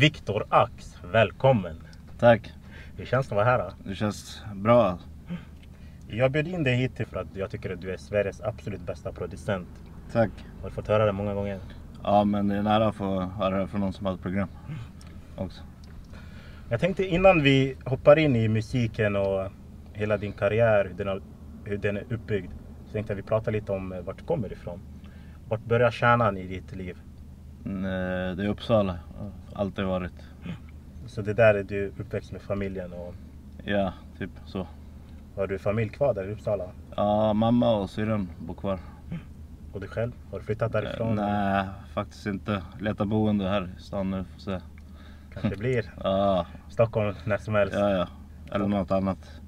Viktor Ax, välkommen! Tack. Hur känns det att vara här? Då? Det känns bra. Jag bjöd in dig hit för att jag tycker att du är Sveriges absolut bästa producent. Tack. Har du fått höra det många gånger? Ja, men det är nära att få höra det från någon som har ett program också. Jag tänkte innan vi hoppar in i musiken och hela din karriär, hur den, har, hur den är uppbyggd. Så tänkte jag vi pratar lite om eh, vart du kommer ifrån. Vart börjar kärnan i ditt liv? Mm, eh, Det är Uppsala. Alltid varit. Så det där är du uppväxt med familjen och Ja, typ så. har du familj kvar där i Uppsala? Ja, mamma och syrran bor kvar. Och du själv? Har du flyttat Eh, därifrån? Nej, faktiskt inte. Letar boende här i stan nu. Får se. Kanske blir Ja, Stockholm när som helst. ja, ja. Eller något annat.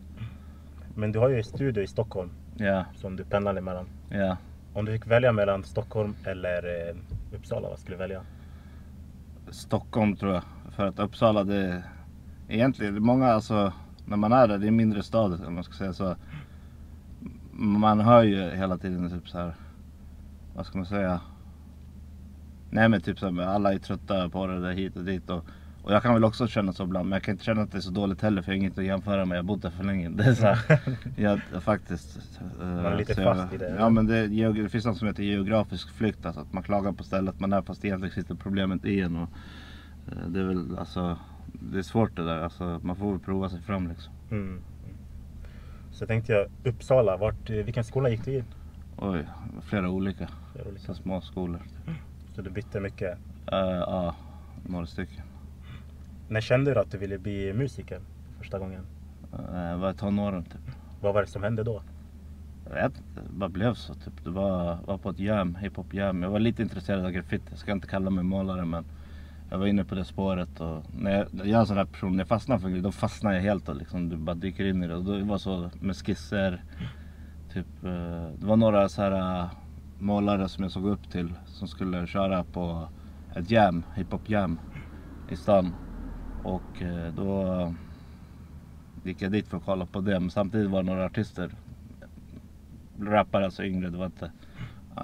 Men du har ju en studio i Stockholm Ja, som du pendlar emellan. ja. Om du fick välja mellan Stockholm eller eh, Uppsala, vad skulle du välja? Stockholm tror jag. För att Uppsala det är egentligen, det är många alltså, när man är där, det är en mindre stad om man ska säga så. Man hör ju hela tiden typ så här, vad ska man säga? Nej men typ så här, alla är trötta på det där hit och dit och, och jag kan väl också känna så ibland men jag kan inte känna att det är så dåligt heller för jag har inget att jämföra med. Jag har bott där för länge. Det är så här, jag, faktiskt. eh, Man är lite så jag- fast i det, Ja eller? men det, det finns något som heter geografisk flykt. Alltså att man klagar på stället man är fast egentligen sitter problemet i en. Och, eh, det är väl alltså, det är svårt det där. Alltså, man får väl prova sig fram liksom. Mm. Så tänkte jag, Uppsala, vart, eh, vilken skola gick du i? Oj, flera olika. Flera olika. Så små skolor. Så du bytte mycket. Eh, Ja, några stycken. När kände du att du ville bli musiker första gången? Uh, jag var i tonåren typ. Vad var det som hände då? Jag vet inte, det bara blev så typ. Det var, var på ett jam, hiphop jam. Jag var lite intresserad av graffiti. Jag ska inte kalla mig målare men jag var inne på det spåret och när jag, jag är en sån här person, när jag fastnar för grejer då fastnar jag helt och liksom du bara dyker in i det. Och då var det så med skisser. Typ, eh, det var några så här eh, målare som jag såg upp till som skulle köra på ett jam, hiphop jam i stan. Och eh, då gick jag dit för att kolla på det. Men samtidigt var det några artister rappare, alltså yngre, det var inte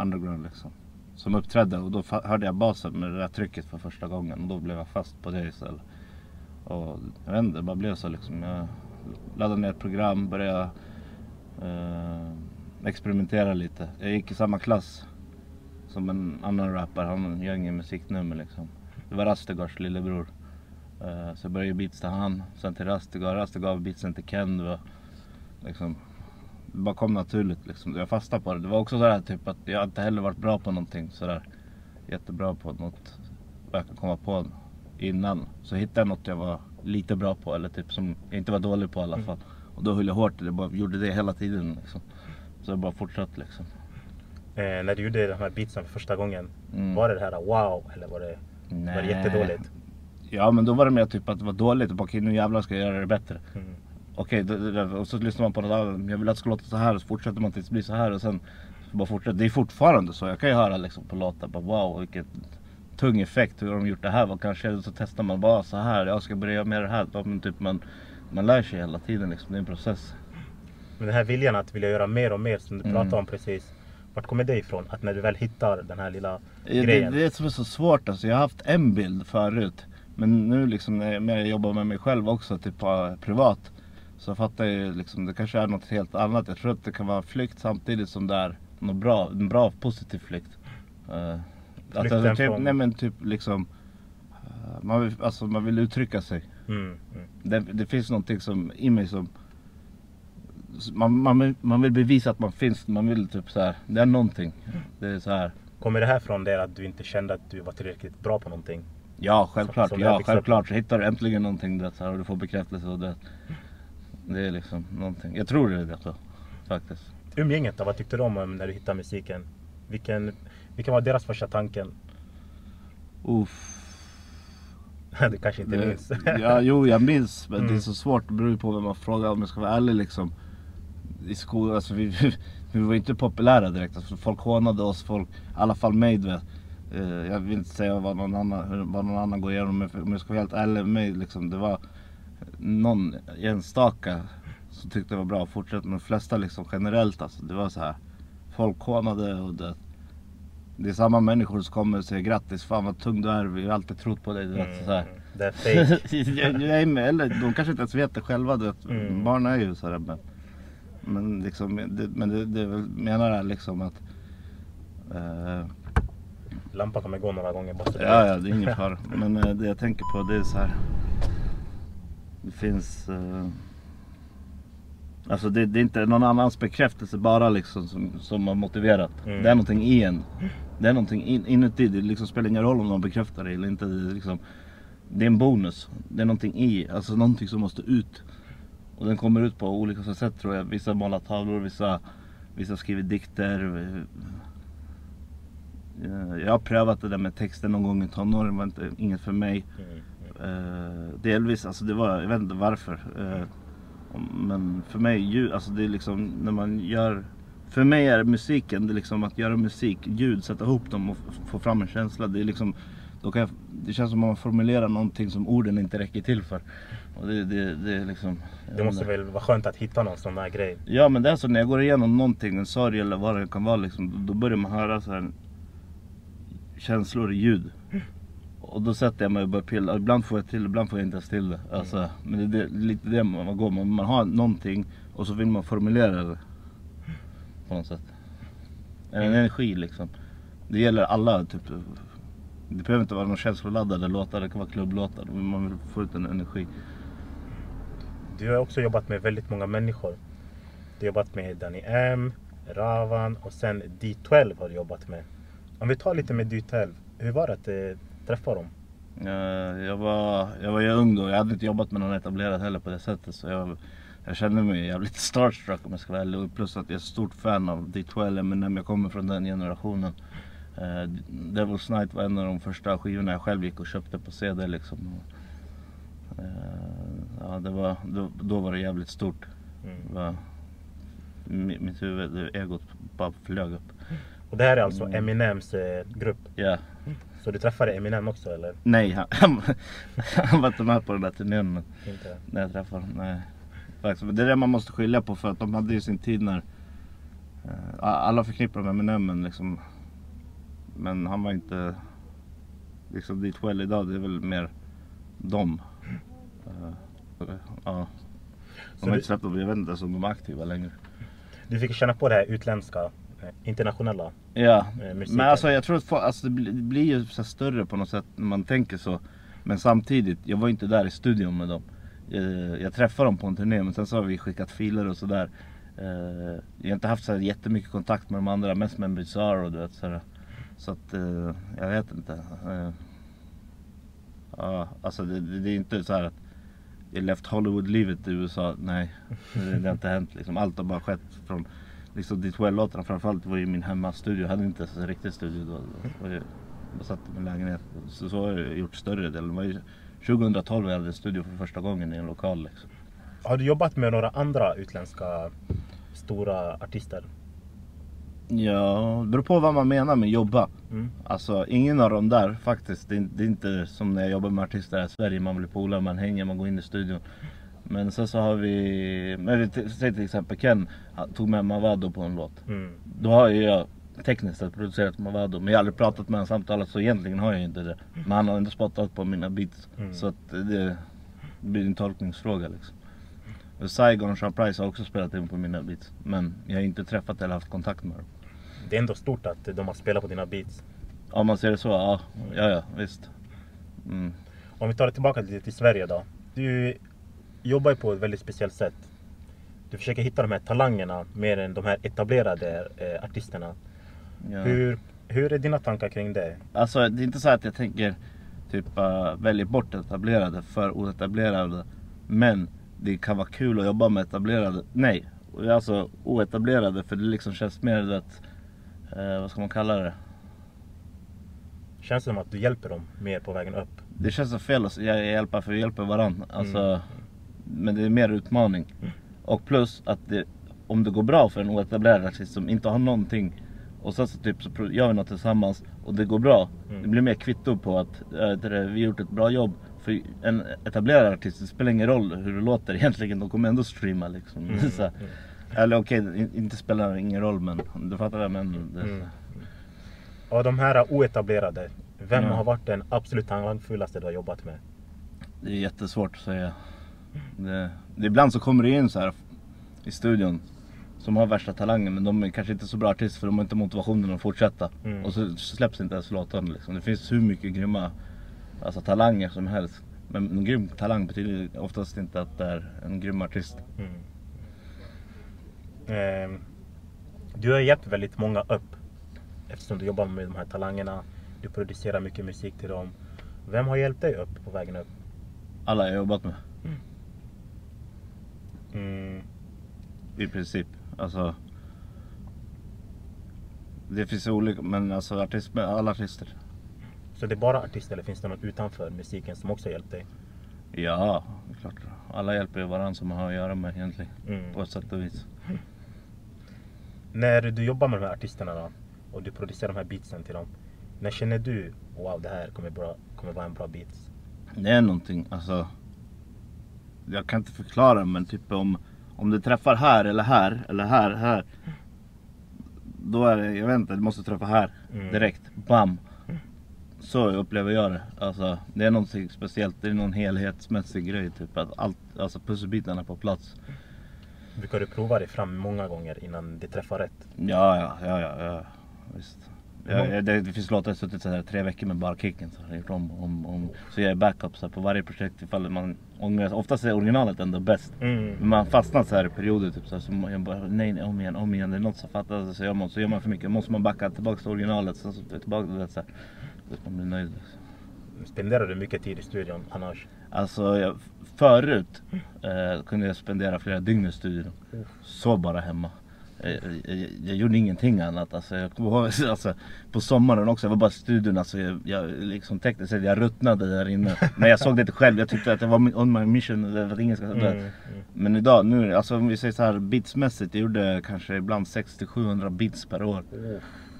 underground liksom. Som uppträdde och då hörde jag basen med det där trycket för första gången och då blev jag fast på det istället. Och jag vet inte, det bara blev så liksom. Jag laddade ner ett program, började eh, experimentera lite. Jag gick i samma klass som en annan rappare, han gör ingen musiknummer liksom. Det var Rastegars lillebror. Eh, så jag började beats till han, sen till Rastegar. Rastegar gav beatsen till Ken. Det var liksom det bara kom naturligt liksom. Jag fastnade på det. Det var också sådär typ att jag inte heller varit bra på någonting sådär jättebra på något jag kan komma på innan. Så hittade jag något jag var lite bra på eller typ som jag inte var dålig på i alla Mm. fall. Och då höll jag hårt i det, bara gjorde det hela tiden liksom. Så jag bara fortsatte liksom. Eh, när du gjorde de här beatsen för första gången, Mm. var det det här wow eller var det, var det jättedåligt? Ja men då var det mer typ att det var dåligt och bara okej nu jävlar ska jag göra det bättre. Mm. Okej, det- det- det- och så lyssnar man på något annat. Jag vill att det ska låta så här och så fortsätter man tills det blir så här och sen bara fortsätter. Det är fortfarande så. Jag kan ju höra liksom på låtar bara wow vilket tung effekt. Hur har de gjort det här? Vad kanske? Så testar man bara så här. Jag ska börja med det här. Men typ man, man lär sig hela tiden liksom. Det är en process. Men den här viljan att vilja göra mer och mer som du Mm. pratade om precis. Vart kommer det ifrån? Att när du väl hittar den här lilla Ja, Det, grejen. det är det som är så svårt alltså. Jag har haft en bild förut. Men nu liksom när jag mer jobbar med mig själv också, typ privat. Så fattar jag ju liksom, det kanske är något helt annat. Jag tror att det kan vara flykt samtidigt som det är något bra, en bra positiv flykt. Uh, att, alltså, typ, Nej men typ liksom, eh, man vill, alltså, man vill uttrycka sig. Mm, mm. Det, det finns någonting som, i mig som man, man, man vill bevisa att man finns, man vill typ så här. det är någonting. Det är så här. Kommer det här från det att du inte kände att du var tillräckligt bra på någonting? Ja, självklart. som ja, upp. självklart. Hittar du äntligen någonting så här, och du får bekräftelse och det. Det är liksom någonting. Jag tror det är det så. Faktiskt. Umgänget då, vad tyckte du om um, när du hittade musiken? Vilken, vilken var deras första tanken? Uff. du kanske inte Det, minns? ja, jo, jag minns. Men det är Mm. så svårt. Det beror på vem man frågar om jag ska vara ärlig liksom. I skolan, alltså vi, vi var inte populära direkt. Alltså, folk hånade oss, folk, i alla fall mig du vet. Eh, jag vill inte säga vad någon annan, vad någon annan går igenom. Men om jag ska vara helt ärlig med mig liksom. Det var någon enstaka som tyckte det var bra att fortsätta. Men de flesta liksom generellt alltså. Det var så här. Folk hånade och det. Det är samma människor som kommer och säger grattis, fan vad tung du är, vi har alltid trott på dig. Du vet, så här. Mm. Det är fake. eller de kanske inte ens vet det själva. Du vet. Mm. Barn är ju sådär. Men, men, liksom, det, men det, det menar jag liksom att... eh, Lampan kommer gå några gånger bara ja, ja, det är ingen fara. Men eh, det jag tänker på det är så här. Det finns... eh, alltså det, det är inte någon annans bekräftelse bara liksom som, som har motiverat. Mm. Det är någonting i en. Det är någonting in, inuti. Det liksom spelar ingen roll om någon bekräftar det eller inte. Det är, liksom, det är en bonus. Det är någonting i. Alltså någonting som måste ut. Och den kommer ut på olika sätt tror jag. Vissa målar tavlor, vissa, vissa skriver dikter. Eh, Jag har prövat det där med texten någon gång i tonåren, det var inte, inget för mig. Mm. Eh, delvis, alltså det var, jag vet inte varför. Eh, men för mig, ljud, alltså det är liksom när man gör för mig är musiken, det är liksom att göra musik, ljud, sätta ihop dem och få fram en känsla. Det är liksom, då kan jag, det känns som att man formulerar någonting som orden inte räcker till för. Och det, det, det är liksom... Det måste väl vara skönt att hitta någon sån där grej. Ja men det är så när jag går igenom någonting, en sorg eller vad det kan vara liksom, då börjar man höra så här känslor i ljud. Och då sätter jag mig och börjar pilla. Ibland får jag till ibland får jag inte ens till det. Alltså, men det är lite det man går man, man har någonting och så vill man formulera det. På något sätt. En energi liksom. Det gäller alla typ. Det behöver inte vara någon känsloladdade låtar, det kan vara klubblåtar. Man vill få ut en energi. Du har också jobbat med väldigt många människor. Du har jobbat med Danny M, Ravan och sen D12 har du jobbat med. Om vi tar lite med D12. Hur var det att eh, träffa dem? Eh, Jag var, jag var ju ung då, jag hade inte jobbat med någon etablerad heller på det sättet. Så jag, jag kände mig jävligt starstruck om jag ska vara ärlig. Plus att jag är ett stort fan av D12, Eminem, jag kommer från den generationen. Uh, Devil's Night var en av de första skivorna jag själv gick och köpte på CD liksom. Och, eh, ja, det var, då, då var det jävligt stort. Mm. Det var, mi- mitt huvud, egot bara flög upp. Och det här är alltså Mm. Eminems eh, grupp. Ja. Så du träffade Eminem också eller? Nej, han, han, han var inte med på den där turnén. Men... Inte? När jag träffar nej. Faktiskt. Men Det är det man måste skilja på för att de hade ju sin tid när eh, alla förknippar med Eminem men liksom Men han var inte liksom dit well idag det är väl mer dem. Eh, ja. Så De har du- inte släppt dem, jag vet inte ens om de är aktiva längre. Du fick känna på det här utländska, internationella. Ja, Eh, musiken. men alltså jag tror att alltså, det, blir, ju så större på något sätt när man tänker så. Men samtidigt, jag var inte där i studion med dem. Jag, jag träffade dem på en turné men sen så har vi skickat filer och sådär. Eh, jag har inte haft så här jättemycket kontakt med de andra, mest med Bizarre och du vet sådär. Så att, eh, jag vet inte. Eh, ja, alltså det, det, är inte så här att jag left Hollywood-livet i USA. Nej, det, det har inte hänt liksom. Allt har bara skett från liksom de 12 låtarna framförallt var ju min hemmastudio. Jag hade inte ens en riktig studio då. Ju- Jag satt i min lägenhet. Så, så har jag gjort större delen. Det var ju 2012 jag hade en studio för första gången i en lokal liksom. Har du jobbat med några andra utländska stora artister? Ja, det beror på vad man menar med jobba. Mm. Alltså ingen av dem där faktiskt. Det är, det är inte som när jag jobbar med artister här i Sverige. Man blir polare, man hänger, man går in i studion. Men sen så har vi, men säg till exempel Ken tog med Mavado på en låt. Mm. Då har ju jag tekniskt sett producerat Mavado. Men jag har aldrig pratat med honom samtalat så egentligen har jag inte det. Men han har ändå spottat på mina beats. Mm. Så att det blir en tolkningsfråga liksom. Och Saigon och Sean Price har också spelat in på mina beats. Men jag har inte träffat eller haft kontakt med dem. Det är ändå stort att de har spelat på dina beats. Om man ser det så, ja, ja, ja visst. Mm. Om vi tar det tillbaka lite till Sverige då. Du jobbar ju på ett väldigt speciellt sätt. Du försöker hitta de här talangerna mer än de här etablerade eh, artisterna. Ja. Hur, hur är dina tankar kring det? Alltså det är inte så att jag tänker typ uh, välja bort etablerade för oetablerade. Men det kan vara kul att jobba med etablerade. Nej, alltså oetablerade för det liksom känns mer du vet, eh, vad ska man kalla det? Känns det som att du hjälper dem mer på vägen upp? Det känns så fel att hjälpa för vi hjälper varandra. Alltså, Men det är mer utmaning. Och plus att det, om det går bra för en oetablerad artist som inte har någonting och sen så typ så gör vi något tillsammans och det går bra. Mm. Det blir mer kvitto på att äh, det vi har gjort ett bra jobb. För en etablerad artist, det spelar ingen roll hur det låter egentligen, de kommer ändå streama liksom. Mm, så, här. Eller okej, in- inte spelar det ingen roll men du fattar jag menar. Det, Mm. Av de här oetablerade, vem har varit den absolut talangfullaste du har jobbat med? Det är jättesvårt att säga. Det, det, ibland så kommer det in så här i studion som har värsta talangen men de är kanske inte så bra artister för de har inte motivationen att fortsätta. Mm. Och så släpps inte ens låten liksom. Det finns hur mycket grymma alltså, talanger som helst. Men en grym talang betyder oftast inte att det är en grym artist. Mm. Ehm, du har hjälpt väldigt många upp eftersom du jobbar med de här talangerna. Du producerar mycket musik till dem. Vem har hjälpt dig upp på vägen upp? Alla jag jobbat med. Mm. I princip. Alltså. Det finns olika, men alltså artist, alla artister. Så det är bara artister eller finns det något utanför musiken som också hjälpt dig? Ja, det är klart. Alla hjälper ju varandra som man har att göra med egentligen. Mm. På ett sätt och vis. När du jobbar med de här artisterna då, och du producerar de här beatsen till dem. När känner du wow det här kommer, bra, kommer vara en bra beat? Det är någonting, alltså. Jag kan inte förklara men typ om, om det träffar här eller här eller här, här. Då är det, jag vet inte, det måste träffa här Mm. direkt. Bam! Så upplever jag det. Alltså, det är någonting speciellt, det är någon helhetsmässig grej. Typ att allt, alltså pusselbitarna på plats. Brukar du prova dig fram många gånger innan det träffar rätt? Ja, ja, ja, ja, ja. visst. Jag, det, det finns låtar jag suttit så här tre veckor med bara kicken. Så, gjort om, om, om. så jag är backup så här, på varje projekt ifall man ångrar Oftast är originalet ändå bäst. Men Mm. man fastnar så här i perioder typ så, här, så man bara nej, nej om igen, om igen. Det är något som fattas så gör man, så gör man för mycket. måste man backa tillbaka till originalet. Så, så tillbaka till det så här. Så man blir nöjd. Spenderar du mycket tid i studion annars? Alltså jag, förut eh, kunde jag spendera flera dygn i studion. Sov bara hemma. Jag, jag, jag gjorde ingenting annat. Alltså, jag kommer ihåg alltså, på sommaren också, jag var bara i studion. Alltså, jag, jag liksom tekniskt sett, jag ruttnade där inne. Men jag såg det inte själv, jag tyckte att jag var on my mission. Eller att ingen ska, Mm. Mm. Men idag, nu, alltså om vi säger så här beatsmässigt, jag gjorde kanske ibland 600-700 beats per år.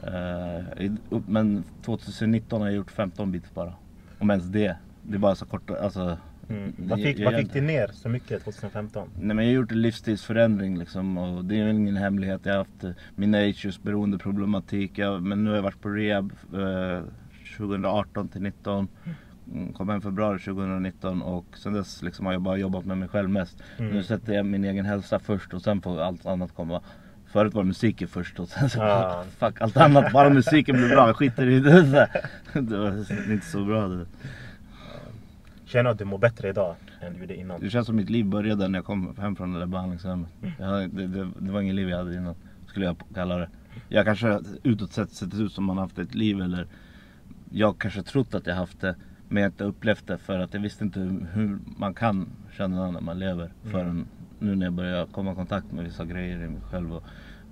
Eh, i- upp- men 2019 har jag gjort 15 beats bara. Om ens det. Det är bara så kort, alltså. Mm. Vad fick, jag vad fick du ner så mycket 2015? Nej men jag har gjort en livsstilsförändring liksom och det är väl ingen hemlighet. Jag har haft eh, mina issues, beroendeproblematik. Jag, men nu har jag varit på rehab eh, 2018 till 19. Mm, Kom hem februari 2019 och sen dess liksom har jag bara jobbat med mig själv mest. Mm. Nu sätter jag min egen hälsa först och sen får allt annat komma. Förut var musiken först och sen så Ah. fuck allt annat. Bara musiken blir bra, jag skiter i det. Det var inte så bra det. Känner att du mår bättre idag än du gjorde innan? Det känns som mitt liv började när jag kom hem från det där behandlingshemmet. Det, det, det var ingen liv jag hade innan, skulle jag kalla det. Jag kanske utåt sett sett ut som man haft ett liv eller jag kanske trott att jag haft det men jag inte upplevt det för att jag visste inte hur man kan känna när man lever förrän nu när jag börjar komma i kontakt med vissa grejer i mig själv. Och,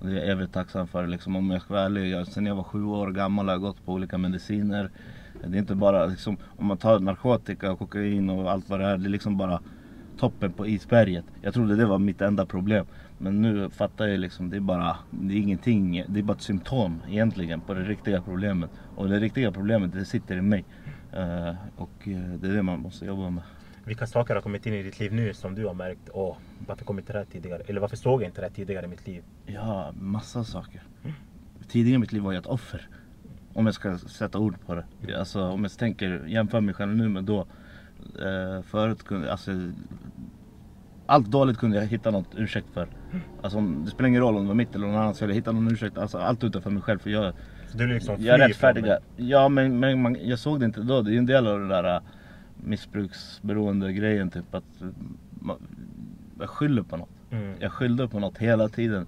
och det är jag evigt tacksam för. Liksom, om jag ska vara ärlig, jag, sen jag var sju år gammal har jag gått på olika mediciner. Det är inte bara liksom, om man tar narkotika och kokain och allt vad det är. Det är liksom bara toppen på isberget. Jag trodde det var mitt enda problem. Men nu fattar jag liksom, det är bara, det är ingenting, det är bara ett symptom egentligen på det riktiga problemet. Och det riktiga problemet det sitter i mig. Eh, och eh, det är det man måste jobba med. Vilka saker har kommit in i ditt liv nu som du har märkt, åh, varför kom inte det här tidigare? Eller varför såg jag inte det här tidigare i mitt liv? Ja, massa saker. Tidigare i mitt liv var jag ett offer. Om jag ska sätta ord på det. Alltså om jag tänker, jämför mig själv nu med då. Eh, förut kunde, alltså allt dåligt kunde jag hitta något ursäkt för. Alltså det spelar ingen roll om det var mitt eller någon annans fel. Jag hittade någon ursäkt, alltså allt utanför mig själv. För jag, Så du liksom jag är rättfärdiga. Ja men, men man, jag såg det inte då. Det är ju en del av den där äh, missbruksberoende grejen typ. Att man, jag skyller på något. Mm. Jag skyllde på något hela tiden.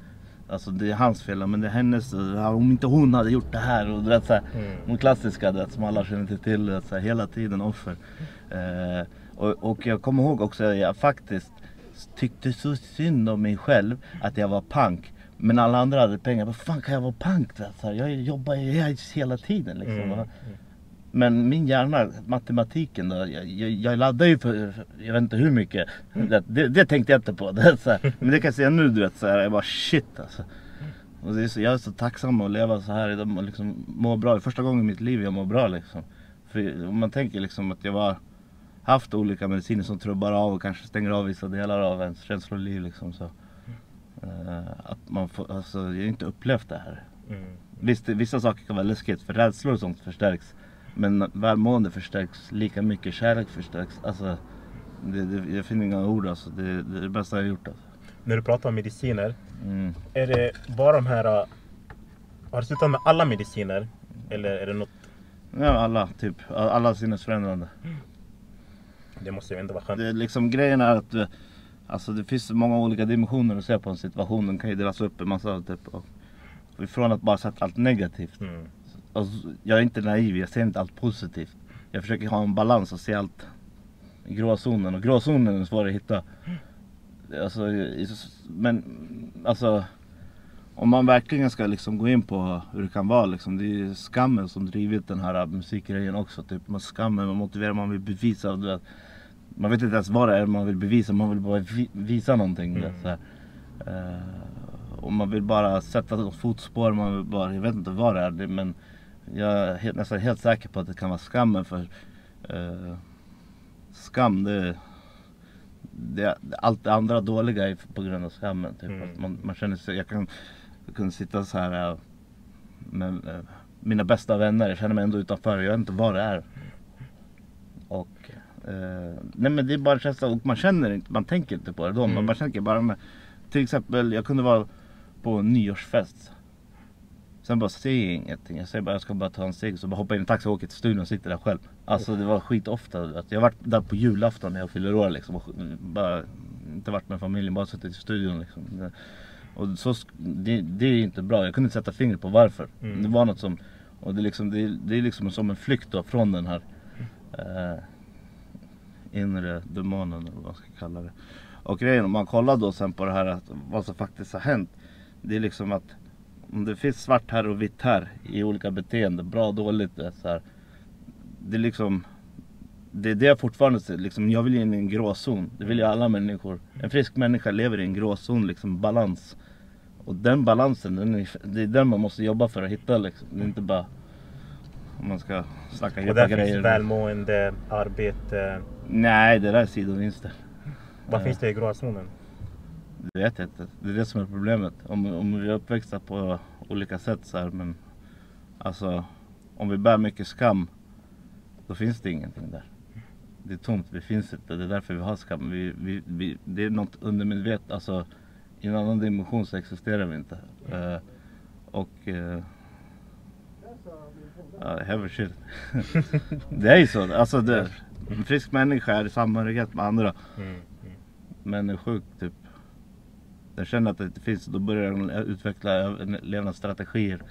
Alltså det är hans fel, men det är hennes. Om inte hon hade gjort det här. Och du vet, så här, Mm. De klassiska du vet, som alla känner till. vet, så här, hela tiden offer. Eh, och, och jag kommer ihåg också att jag faktiskt tyckte så synd om mig själv att jag var pank. Men alla andra hade pengar. Vad fan kan jag vara vet, Så här, jag jobbar ju hela tiden liksom. Mm. Men min hjärna, matematiken då, jag, jag, jag laddar ju för, jag vet inte hur mycket. Det, det, det tänkte jag inte på. Det, så här. Men det kan jag säga nu du vet, så här, jag bara shit alltså. Och det är så, jag är så tacksam att leva så här idag och liksom må bra. Det är första gången i mitt liv jag mår bra liksom. För om man tänker liksom att jag var haft olika mediciner som trubbar av och kanske stänger av vissa delar av ens känsloliv liksom så. eh, att man får, alltså jag har inte upplevt det här. Mm. Visst, vissa saker kan vara läskigt för rädslor och sånt förstärks. Men välmående förstärks lika mycket, kärlek förstärks. Alltså, det, det, jag finner inga ord alltså. Det, det är det bästa jag har gjort alltså. När du pratar om mediciner, Mm. är det bara de här... uh, Har du slutat med alla mediciner? Eller är det något... Ja, alla typ. Alla sinnesförändrande. Det måste ju ändå vara skönt. Det, är liksom, grejen är att eh, alltså, det finns många olika dimensioner att se på en situation. Den kan ju delas upp i massa typ. Och ifrån att bara sätta allt negativt. Mm. Alltså, jag är inte naiv, jag ser inte allt positivt. Jag försöker ha en balans och se allt i gråzonen. Och gråzonen är svår att hitta. Alltså, men alltså om man verkligen ska liksom gå in på hur det kan vara liksom. Det är ju skammen som drivit den här musikgrejen också. Typ. Man skammen, man motiverar, man vill bevisa. Vet. Man vet inte ens vad det är man vill bevisa, man vill bara vi- visa någonting. du vet, Mm. Så. Eh, och man vill bara sätta något fotspår, man vill bara, jag vet inte vad det är. Men jag är helt, nästan helt säker på att det kan vara skammen för eh, skam det, det, allt det andra dåliga är på grund av skammen. Typ. Mm. Man, man känner sig, jag kan, jag kan sitta så här eh, med eh, mina bästa vänner, jag känner mig ändå utanför, jag vet inte vad det är. Och eh, nej men det är bara känsla och man känner inte, man tänker inte på det då. Mm. Man bara tänker bara med, till exempel jag kunde vara på en nyårsfest. Sen bara säger jag ingenting. Jag säger bara jag ska bara ta en cigg. Så bara hoppar in i en taxi och åker till studion och sitter där själv. Alltså det var skitofta. Att jag varit där på julafton när jag fyller år liksom. Och bara inte varit med familjen, bara suttit i studion liksom. Och så, det, det är inte bra. Jag kunde inte sätta fingret på varför. Mm. Det var något som, och det är liksom, det, är- det är liksom som en flykt då från den här eh, inre demonen eller vad man ska kalla det. Och grejen om man kollar då sen på det här att vad som faktiskt har hänt. Det är liksom att om det finns svart här och vitt här i olika beteenden, bra och dåligt. Så här, det är liksom det är det jag fortfarande ser, liksom, jag vill in i en gråzon. Det vill ju alla människor. En frisk människa lever i en gråzon, liksom balans. Och den balansen, den är, det är den man måste jobba för att hitta liksom. Det är inte bara om man ska snacka Och heta där grejer. finns välmående, arbete. Nej, det där är sidovinster. Vad finns det i gråzonen? Det vet jag inte. Det är det som är problemet. Om, om vi är uppväxta på olika sätt så här, men alltså om vi bär mycket skam då finns det ingenting där. Det är tomt, det finns inte. Det är därför vi har skam. Vi, vi, vi, det är något undermedvetet, alltså i en annan dimension så existerar vi inte. Eh, och uh, Ja, heavy shit. det är ju så. Alltså det, en frisk människa är i samhörighet med andra. Mm. Mm. Men är sjuk typ. Den känner att det inte finns, då börjar den utveckla levnadsstrategier.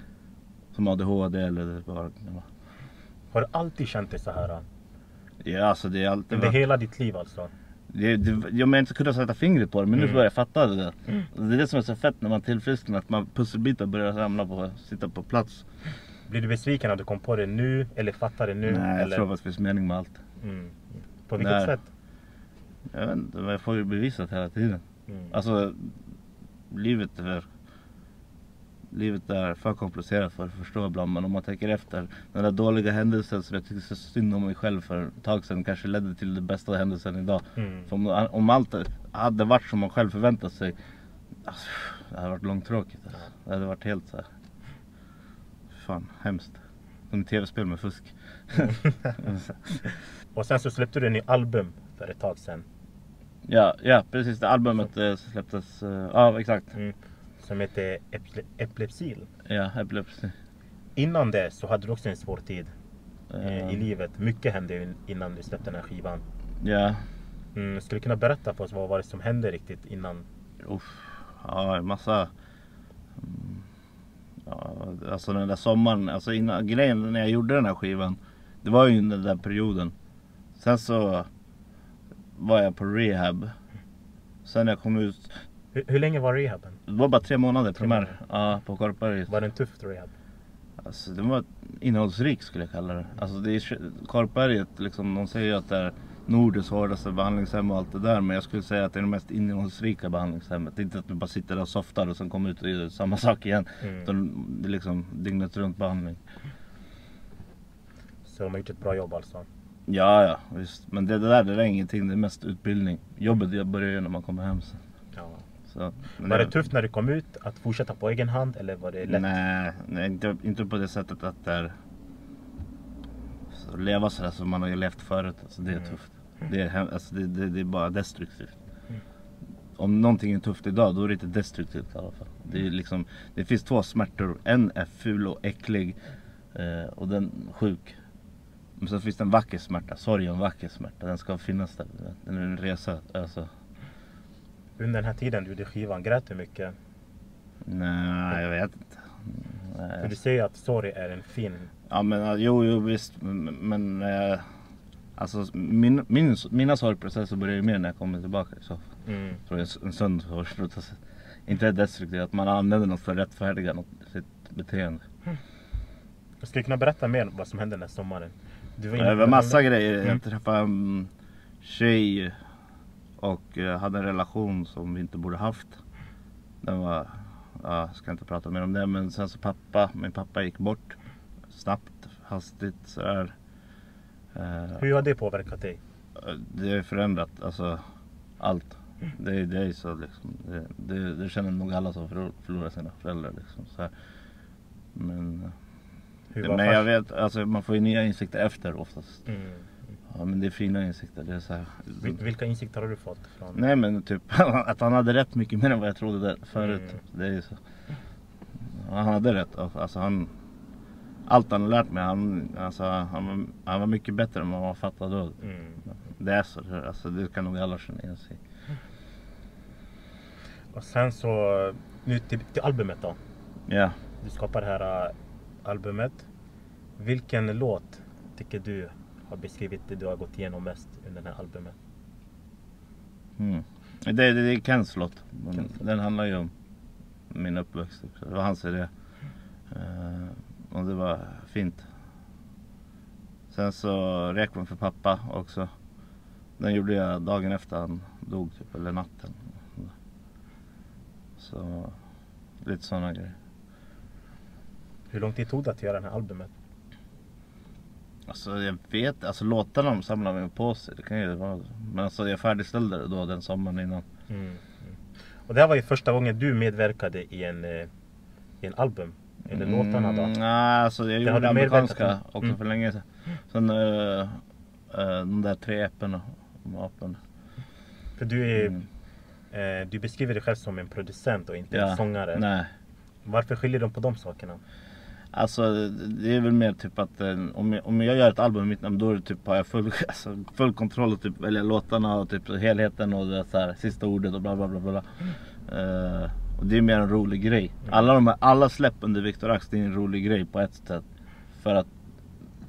Som ADHD eller vad. Har du alltid känt dig så här? Ja alltså det är alltid Under hela ditt liv alltså? det, det, Jag menar inte kunna sätta fingret på det men nu Mm. börjar jag fatta det. där. Det är det som är så fett när man tillfrisknar, att man pusselbitar börjar ramla på, sitta på plats. Blir du besviken att du kom på det nu eller fattar det nu? Nej jag eller? tror att det finns mening med allt. Mm. På vilket Nej. sätt? Jag vet inte, men jag får ju bevisat hela tiden. Mm. Alltså, livet är, livet är för komplicerat för att förstå ibland. Men om man tänker efter. Den där dåliga händelsen som jag tyckte så synd om mig själv för ett tag sedan kanske ledde till den bästa händelsen idag. Mm. Om, om allt hade varit som man själv förväntat sig. Alltså, det hade varit långtråkigt. Alltså. Det hade varit helt så här. Fan, hemskt. Som tv-spel med fusk. Och sen så släppte du en ny album för ett tag sedan. Ja, ja, precis. Det albumet eh, släpptes. eh, Ja, exakt. Mm. Som heter Eple- Epilepsil. Ja, epilepsi. Innan det så hade du också en svår tid eh, i livet. Mycket hände innan du släppte den här skivan. Ja, Mm. Skulle du kunna berätta för oss vad var det som hände riktigt innan? Uff, ja, en massa... Mm, Ja, alltså den där sommaren, alltså innan, grejen när jag gjorde den här skivan. Det var ju den där perioden. Sen så var jag på rehab. Sen när jag kom ut, Hur, hur länge var rehaben? det var bara tre månader Tre primär. månader. Ja, på Korpberget. Var det en tuff rehab? Alltså det var innehållsrik skulle jag kalla det. Alltså det är Korpberget liksom, de säger ju att det är Nordens hårdaste behandlingshem och allt det där. Men jag skulle säga att det är det mest innehållsrika behandlingshemmet. Det är inte att du bara sitter där och softar och sen kommer ut och gör samma sak igen. Mm. Utan det är liksom dygnet runt behandling. Så de har gjort ett bra jobb alltså. Ja, ja visst. Men det, det där det är ingenting, det är mest utbildning. Jobbet börjar ju när man kommer hem sen. Ja. Så, Var det tufft när du kom ut att fortsätta på egen hand eller var det lätt? Nej, nej inte, inte på det sättet att det är... Så leva sådär som man har levt förut. Alltså det är Mm. tufft. Det är, alltså det, det, det är bara destruktivt. Om någonting är tufft idag då är det inte destruktivt i alla fall. Det, är liksom, det finns två smärtor. En är ful och äcklig eh, och den sjuk. Men så finns det en vacker smärta. Sorg är en vacker smärta. Den ska finnas där. Den är en resa. Alltså, Under den här tiden du gjorde skivan, grät du mycket? nej, jag vet inte. Nej. För du säger att sorg är en fin... Ja men jo, jo visst. Men, eh, alltså min, min, mina sorgprocesser börjar ju mer när jag kommer tillbaka i fall. Mm. Jag en sund sorgprocess. Inte destruktivt, att man använder något för att rättfärdiga något, sitt beteende. Jag skulle kunna berätta mer om vad som hände den här sommaren. Du Det var massa grejer. Jag träffade en tjej och eh, hade en relation som vi inte borde haft. Den var, ja, jag ska inte prata mer om det men sen så pappa, min pappa gick bort snabbt, hastigt sådär. Eh, Hur har det påverkat dig? Det har förändrat alltså allt. Det, det är så liksom. Det, det, det känner nog alla som förlor- förlorar sina föräldrar liksom. Så här. Men, Hur men jag vet, alltså man får ju nya insikter efter oftast. Mm. Ja men det är fina insikter. Det är så här. Vil- Vilka insikter har du fått? Från... Nej men typ att han hade rätt mycket mer än vad jag trodde där förut. Mm. Det är ju så. Han hade rätt. Alltså han, allt han har lärt mig, han, alltså, han, var, han var mycket bättre än vad man fattade då. Mm. Det är så. Alltså, det kan nog alla känna igen sig. Och sen så, nu till, till albumet då. Ja. Du skapar det här äh, albumet. Vilken låt tycker du har beskrivit det du har gått igenom mest under det här albumet? Mm. Det, det, det är Kens låt. Kens låt. Den handlar ju om min uppväxt. också. Det var hans idé. Eh, och det var fint. Sen så Requiem för pappa också. Den gjorde jag dagen efter han dog typ, eller natten. Så lite sådana grejer. Hur lång tid tog det att göra det här albumet? Alltså jag vet alltså låtarna samlar mig på sig. Det kan ju vara Men alltså jag färdigställde det då den sommaren innan. Mm. Mm. Och det här var ju första gången du medverkade i en, eh, i en album. Eller låtarna då? Mm, Nej, alltså jag Det gjorde amerikanska också Mm. för länge sedan. Sen uh, uh, de där tre äpplena. För du, är, Mm. eh, du beskriver dig själv som en producent och inte Ja, en sångare. Nej. Varför skiljer de på de sakerna? Alltså det är väl mer typ att eh, om, jag, om jag gör ett album i mitt namn då är det typ har jag full, alltså, full kontroll och typ välja låtarna och typ helheten och det så här, sista ordet och bla bla bla bla. Eh, och det är mer en rolig grej. Alla de här, alla släpp under Victor Ax det är en rolig grej på ett sätt. För att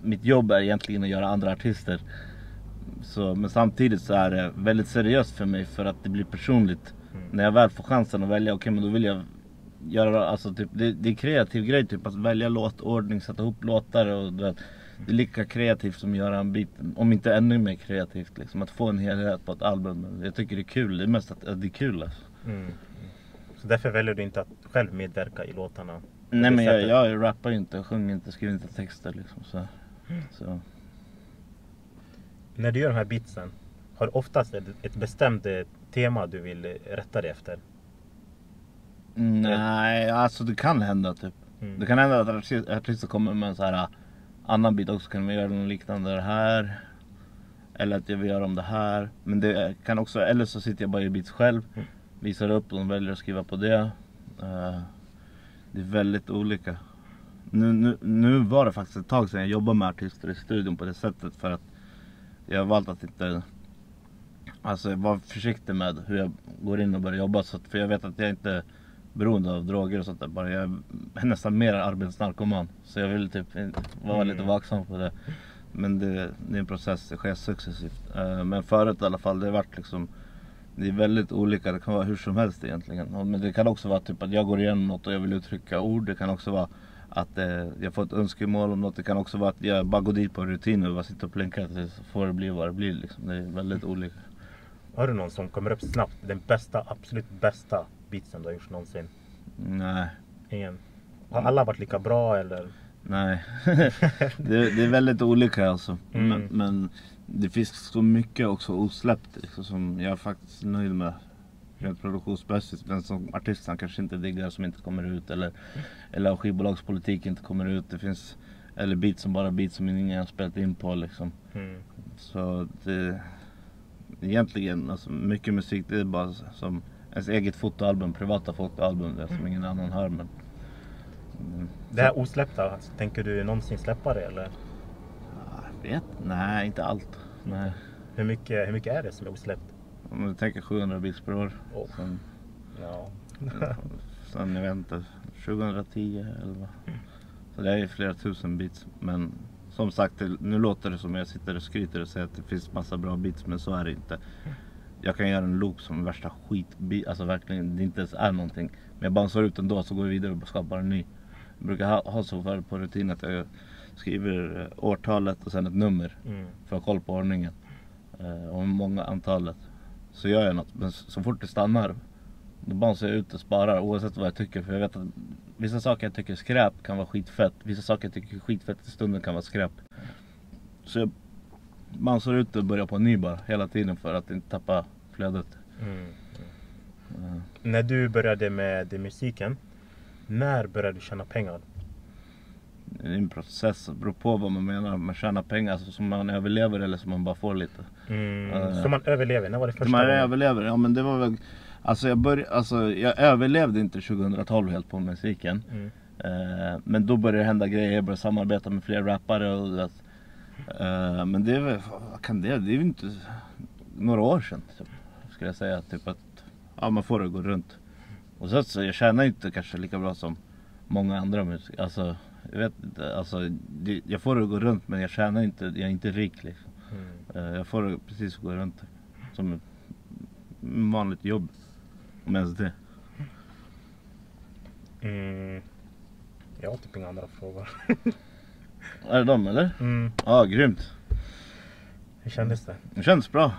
mitt jobb är egentligen att göra andra artister. Så, men samtidigt så är det väldigt seriöst för mig för att det blir personligt. Mm. När jag väl får chansen att välja, okej men då vill jag göra, alltså typ, det, det är kreativ grej typ att välja låtordning, sätta ihop låtar och du vet, Det är lika kreativt som att göra en bit, om inte ännu mer kreativt liksom. Att få en helhet på ett album. Jag tycker det är kul, det är mest att, att det är kul alltså. Mm. Så därför väljer du inte att själv medverka i låtarna? Nej det men jag, jag rappar ju inte, sjunger inte, skriver inte texter liksom så. så. När du gör de här beatsen, har du oftast ett, ett bestämt eh, tema du vill eh, rätta dig efter? Nej, alltså det kan hända typ. Mm. Det kan hända att artist- artister kommer med en så här uh, annan bit också, kan vi göra något liknande det här. Eller att jag vill göra om det här. Men det kan också, eller så sitter jag bara i beats själv. Mm. Visar upp och de väljer att skriva på det. Eh, det är väldigt olika. Nu, nu, nu var det faktiskt ett tag sedan jag jobbade med artister i studion på det sättet för att jag har valt att inte Alltså vara försiktig med hur jag går in och börjar jobba så att, för jag vet att jag inte beroende av droger och sånt där bara. Jag är nästan mer arbetsnarkoman. Så jag vill typ vara lite Mm. vaksam på det. Men det, det är en process, det sker successivt. Eh, Men förut i alla fall, det har varit liksom Det är väldigt olika, det kan vara hur som helst egentligen. Men det kan också vara typ att jag går igenom något och jag vill uttrycka ord. Det kan också vara att eh, jag får ett önskemål om något. Det kan också vara att jag bara går dit på rutin och bara sitter och plinkar tills får det bli vad det blir liksom. Det är väldigt olika. Har du någon som kommer upp snabbt? Den bästa, absolut bästa beatsen du har gjort någonsin? Nej. Ingen? Har alla varit lika bra eller? Nej, det, det är väldigt olika alltså. Mm. Men, men det finns så mycket också osläppt liksom, som jag är faktiskt nöjd med. Rent produktionsmässigt. Men som artisten kanske inte diggar som inte kommer ut. Eller, eller skivbolagspolitik inte kommer ut. Det finns eller beats som bara beats som ingen har spelat in på liksom. Mm. Så det, egentligen, alltså mycket musik det är bara som ens eget fotoalbum, privata fotoalbum, det som ingen annan hör men... Mm. Det här osläppta, tänker du någonsin släppa det eller? Ja, Jag vet Nej, inte allt. Nej. Hur mycket, hur mycket är det som är osläppt? Om du tänker 700 bits per år. Åh. Sen, Ja. sen jag vet inte, 2010, 11. Så det är ju flera tusen bits. Men som sagt, nu låter det som jag sitter och skryter och säger att det finns massa bra beats, men så är det inte. Jag kan göra en loop som är värsta skitbeat, alltså verkligen, det inte ens är någonting. Men jag bouncear ut den då så går vi vidare och skapar en ny. Jag brukar ha, ha så för på rutin att jag skriver eh, årtalet och sen ett nummer Mm. för att ha koll på ordningen. Eh, och många antalet. Så gör jag något, men så så fort det stannar då bouncear jag ut och sparar oavsett vad jag tycker. För jag vet att vissa saker jag tycker är skräp kan vara skitfett. Vissa saker jag tycker är skitfett i stunden kan vara skräp. Så jag bouncear ut och börjar på en ny bara hela tiden för att inte tappa flödet. Mm. Eh, När du började med musiken, när började du tjäna pengar? Det är en process, det beror på vad man menar. Man tjänar pengar alltså, som man överlever eller som man bara får lite. Mm. Eh. Så man överlever, när var det första man gången? överlever, ja men det var väl Alltså jag, börj, alltså jag överlevde inte 2012 helt på musiken. Mm. Eh, men då började det hända grejer, jag började samarbeta med fler rappare och Eh, men det är väl, vad kan det, det är ju inte några år sedan typ, skulle jag säga. Typ att ja, man får det att gå runt. Och så, så jag tjänar inte kanske lika bra som många andra musiker. Alltså, jag vet inte, alltså, det, jag får det att gå runt men jag tjänar inte, jag är inte rik liksom. Mm. Eh, Jag får det precis att gå runt som ett vanligt jobb. Om ens det. Mm. Jag har typ inga andra frågor. Är det de eller? Mm. Ja, grymt. Hur kändes det? Det känns bra.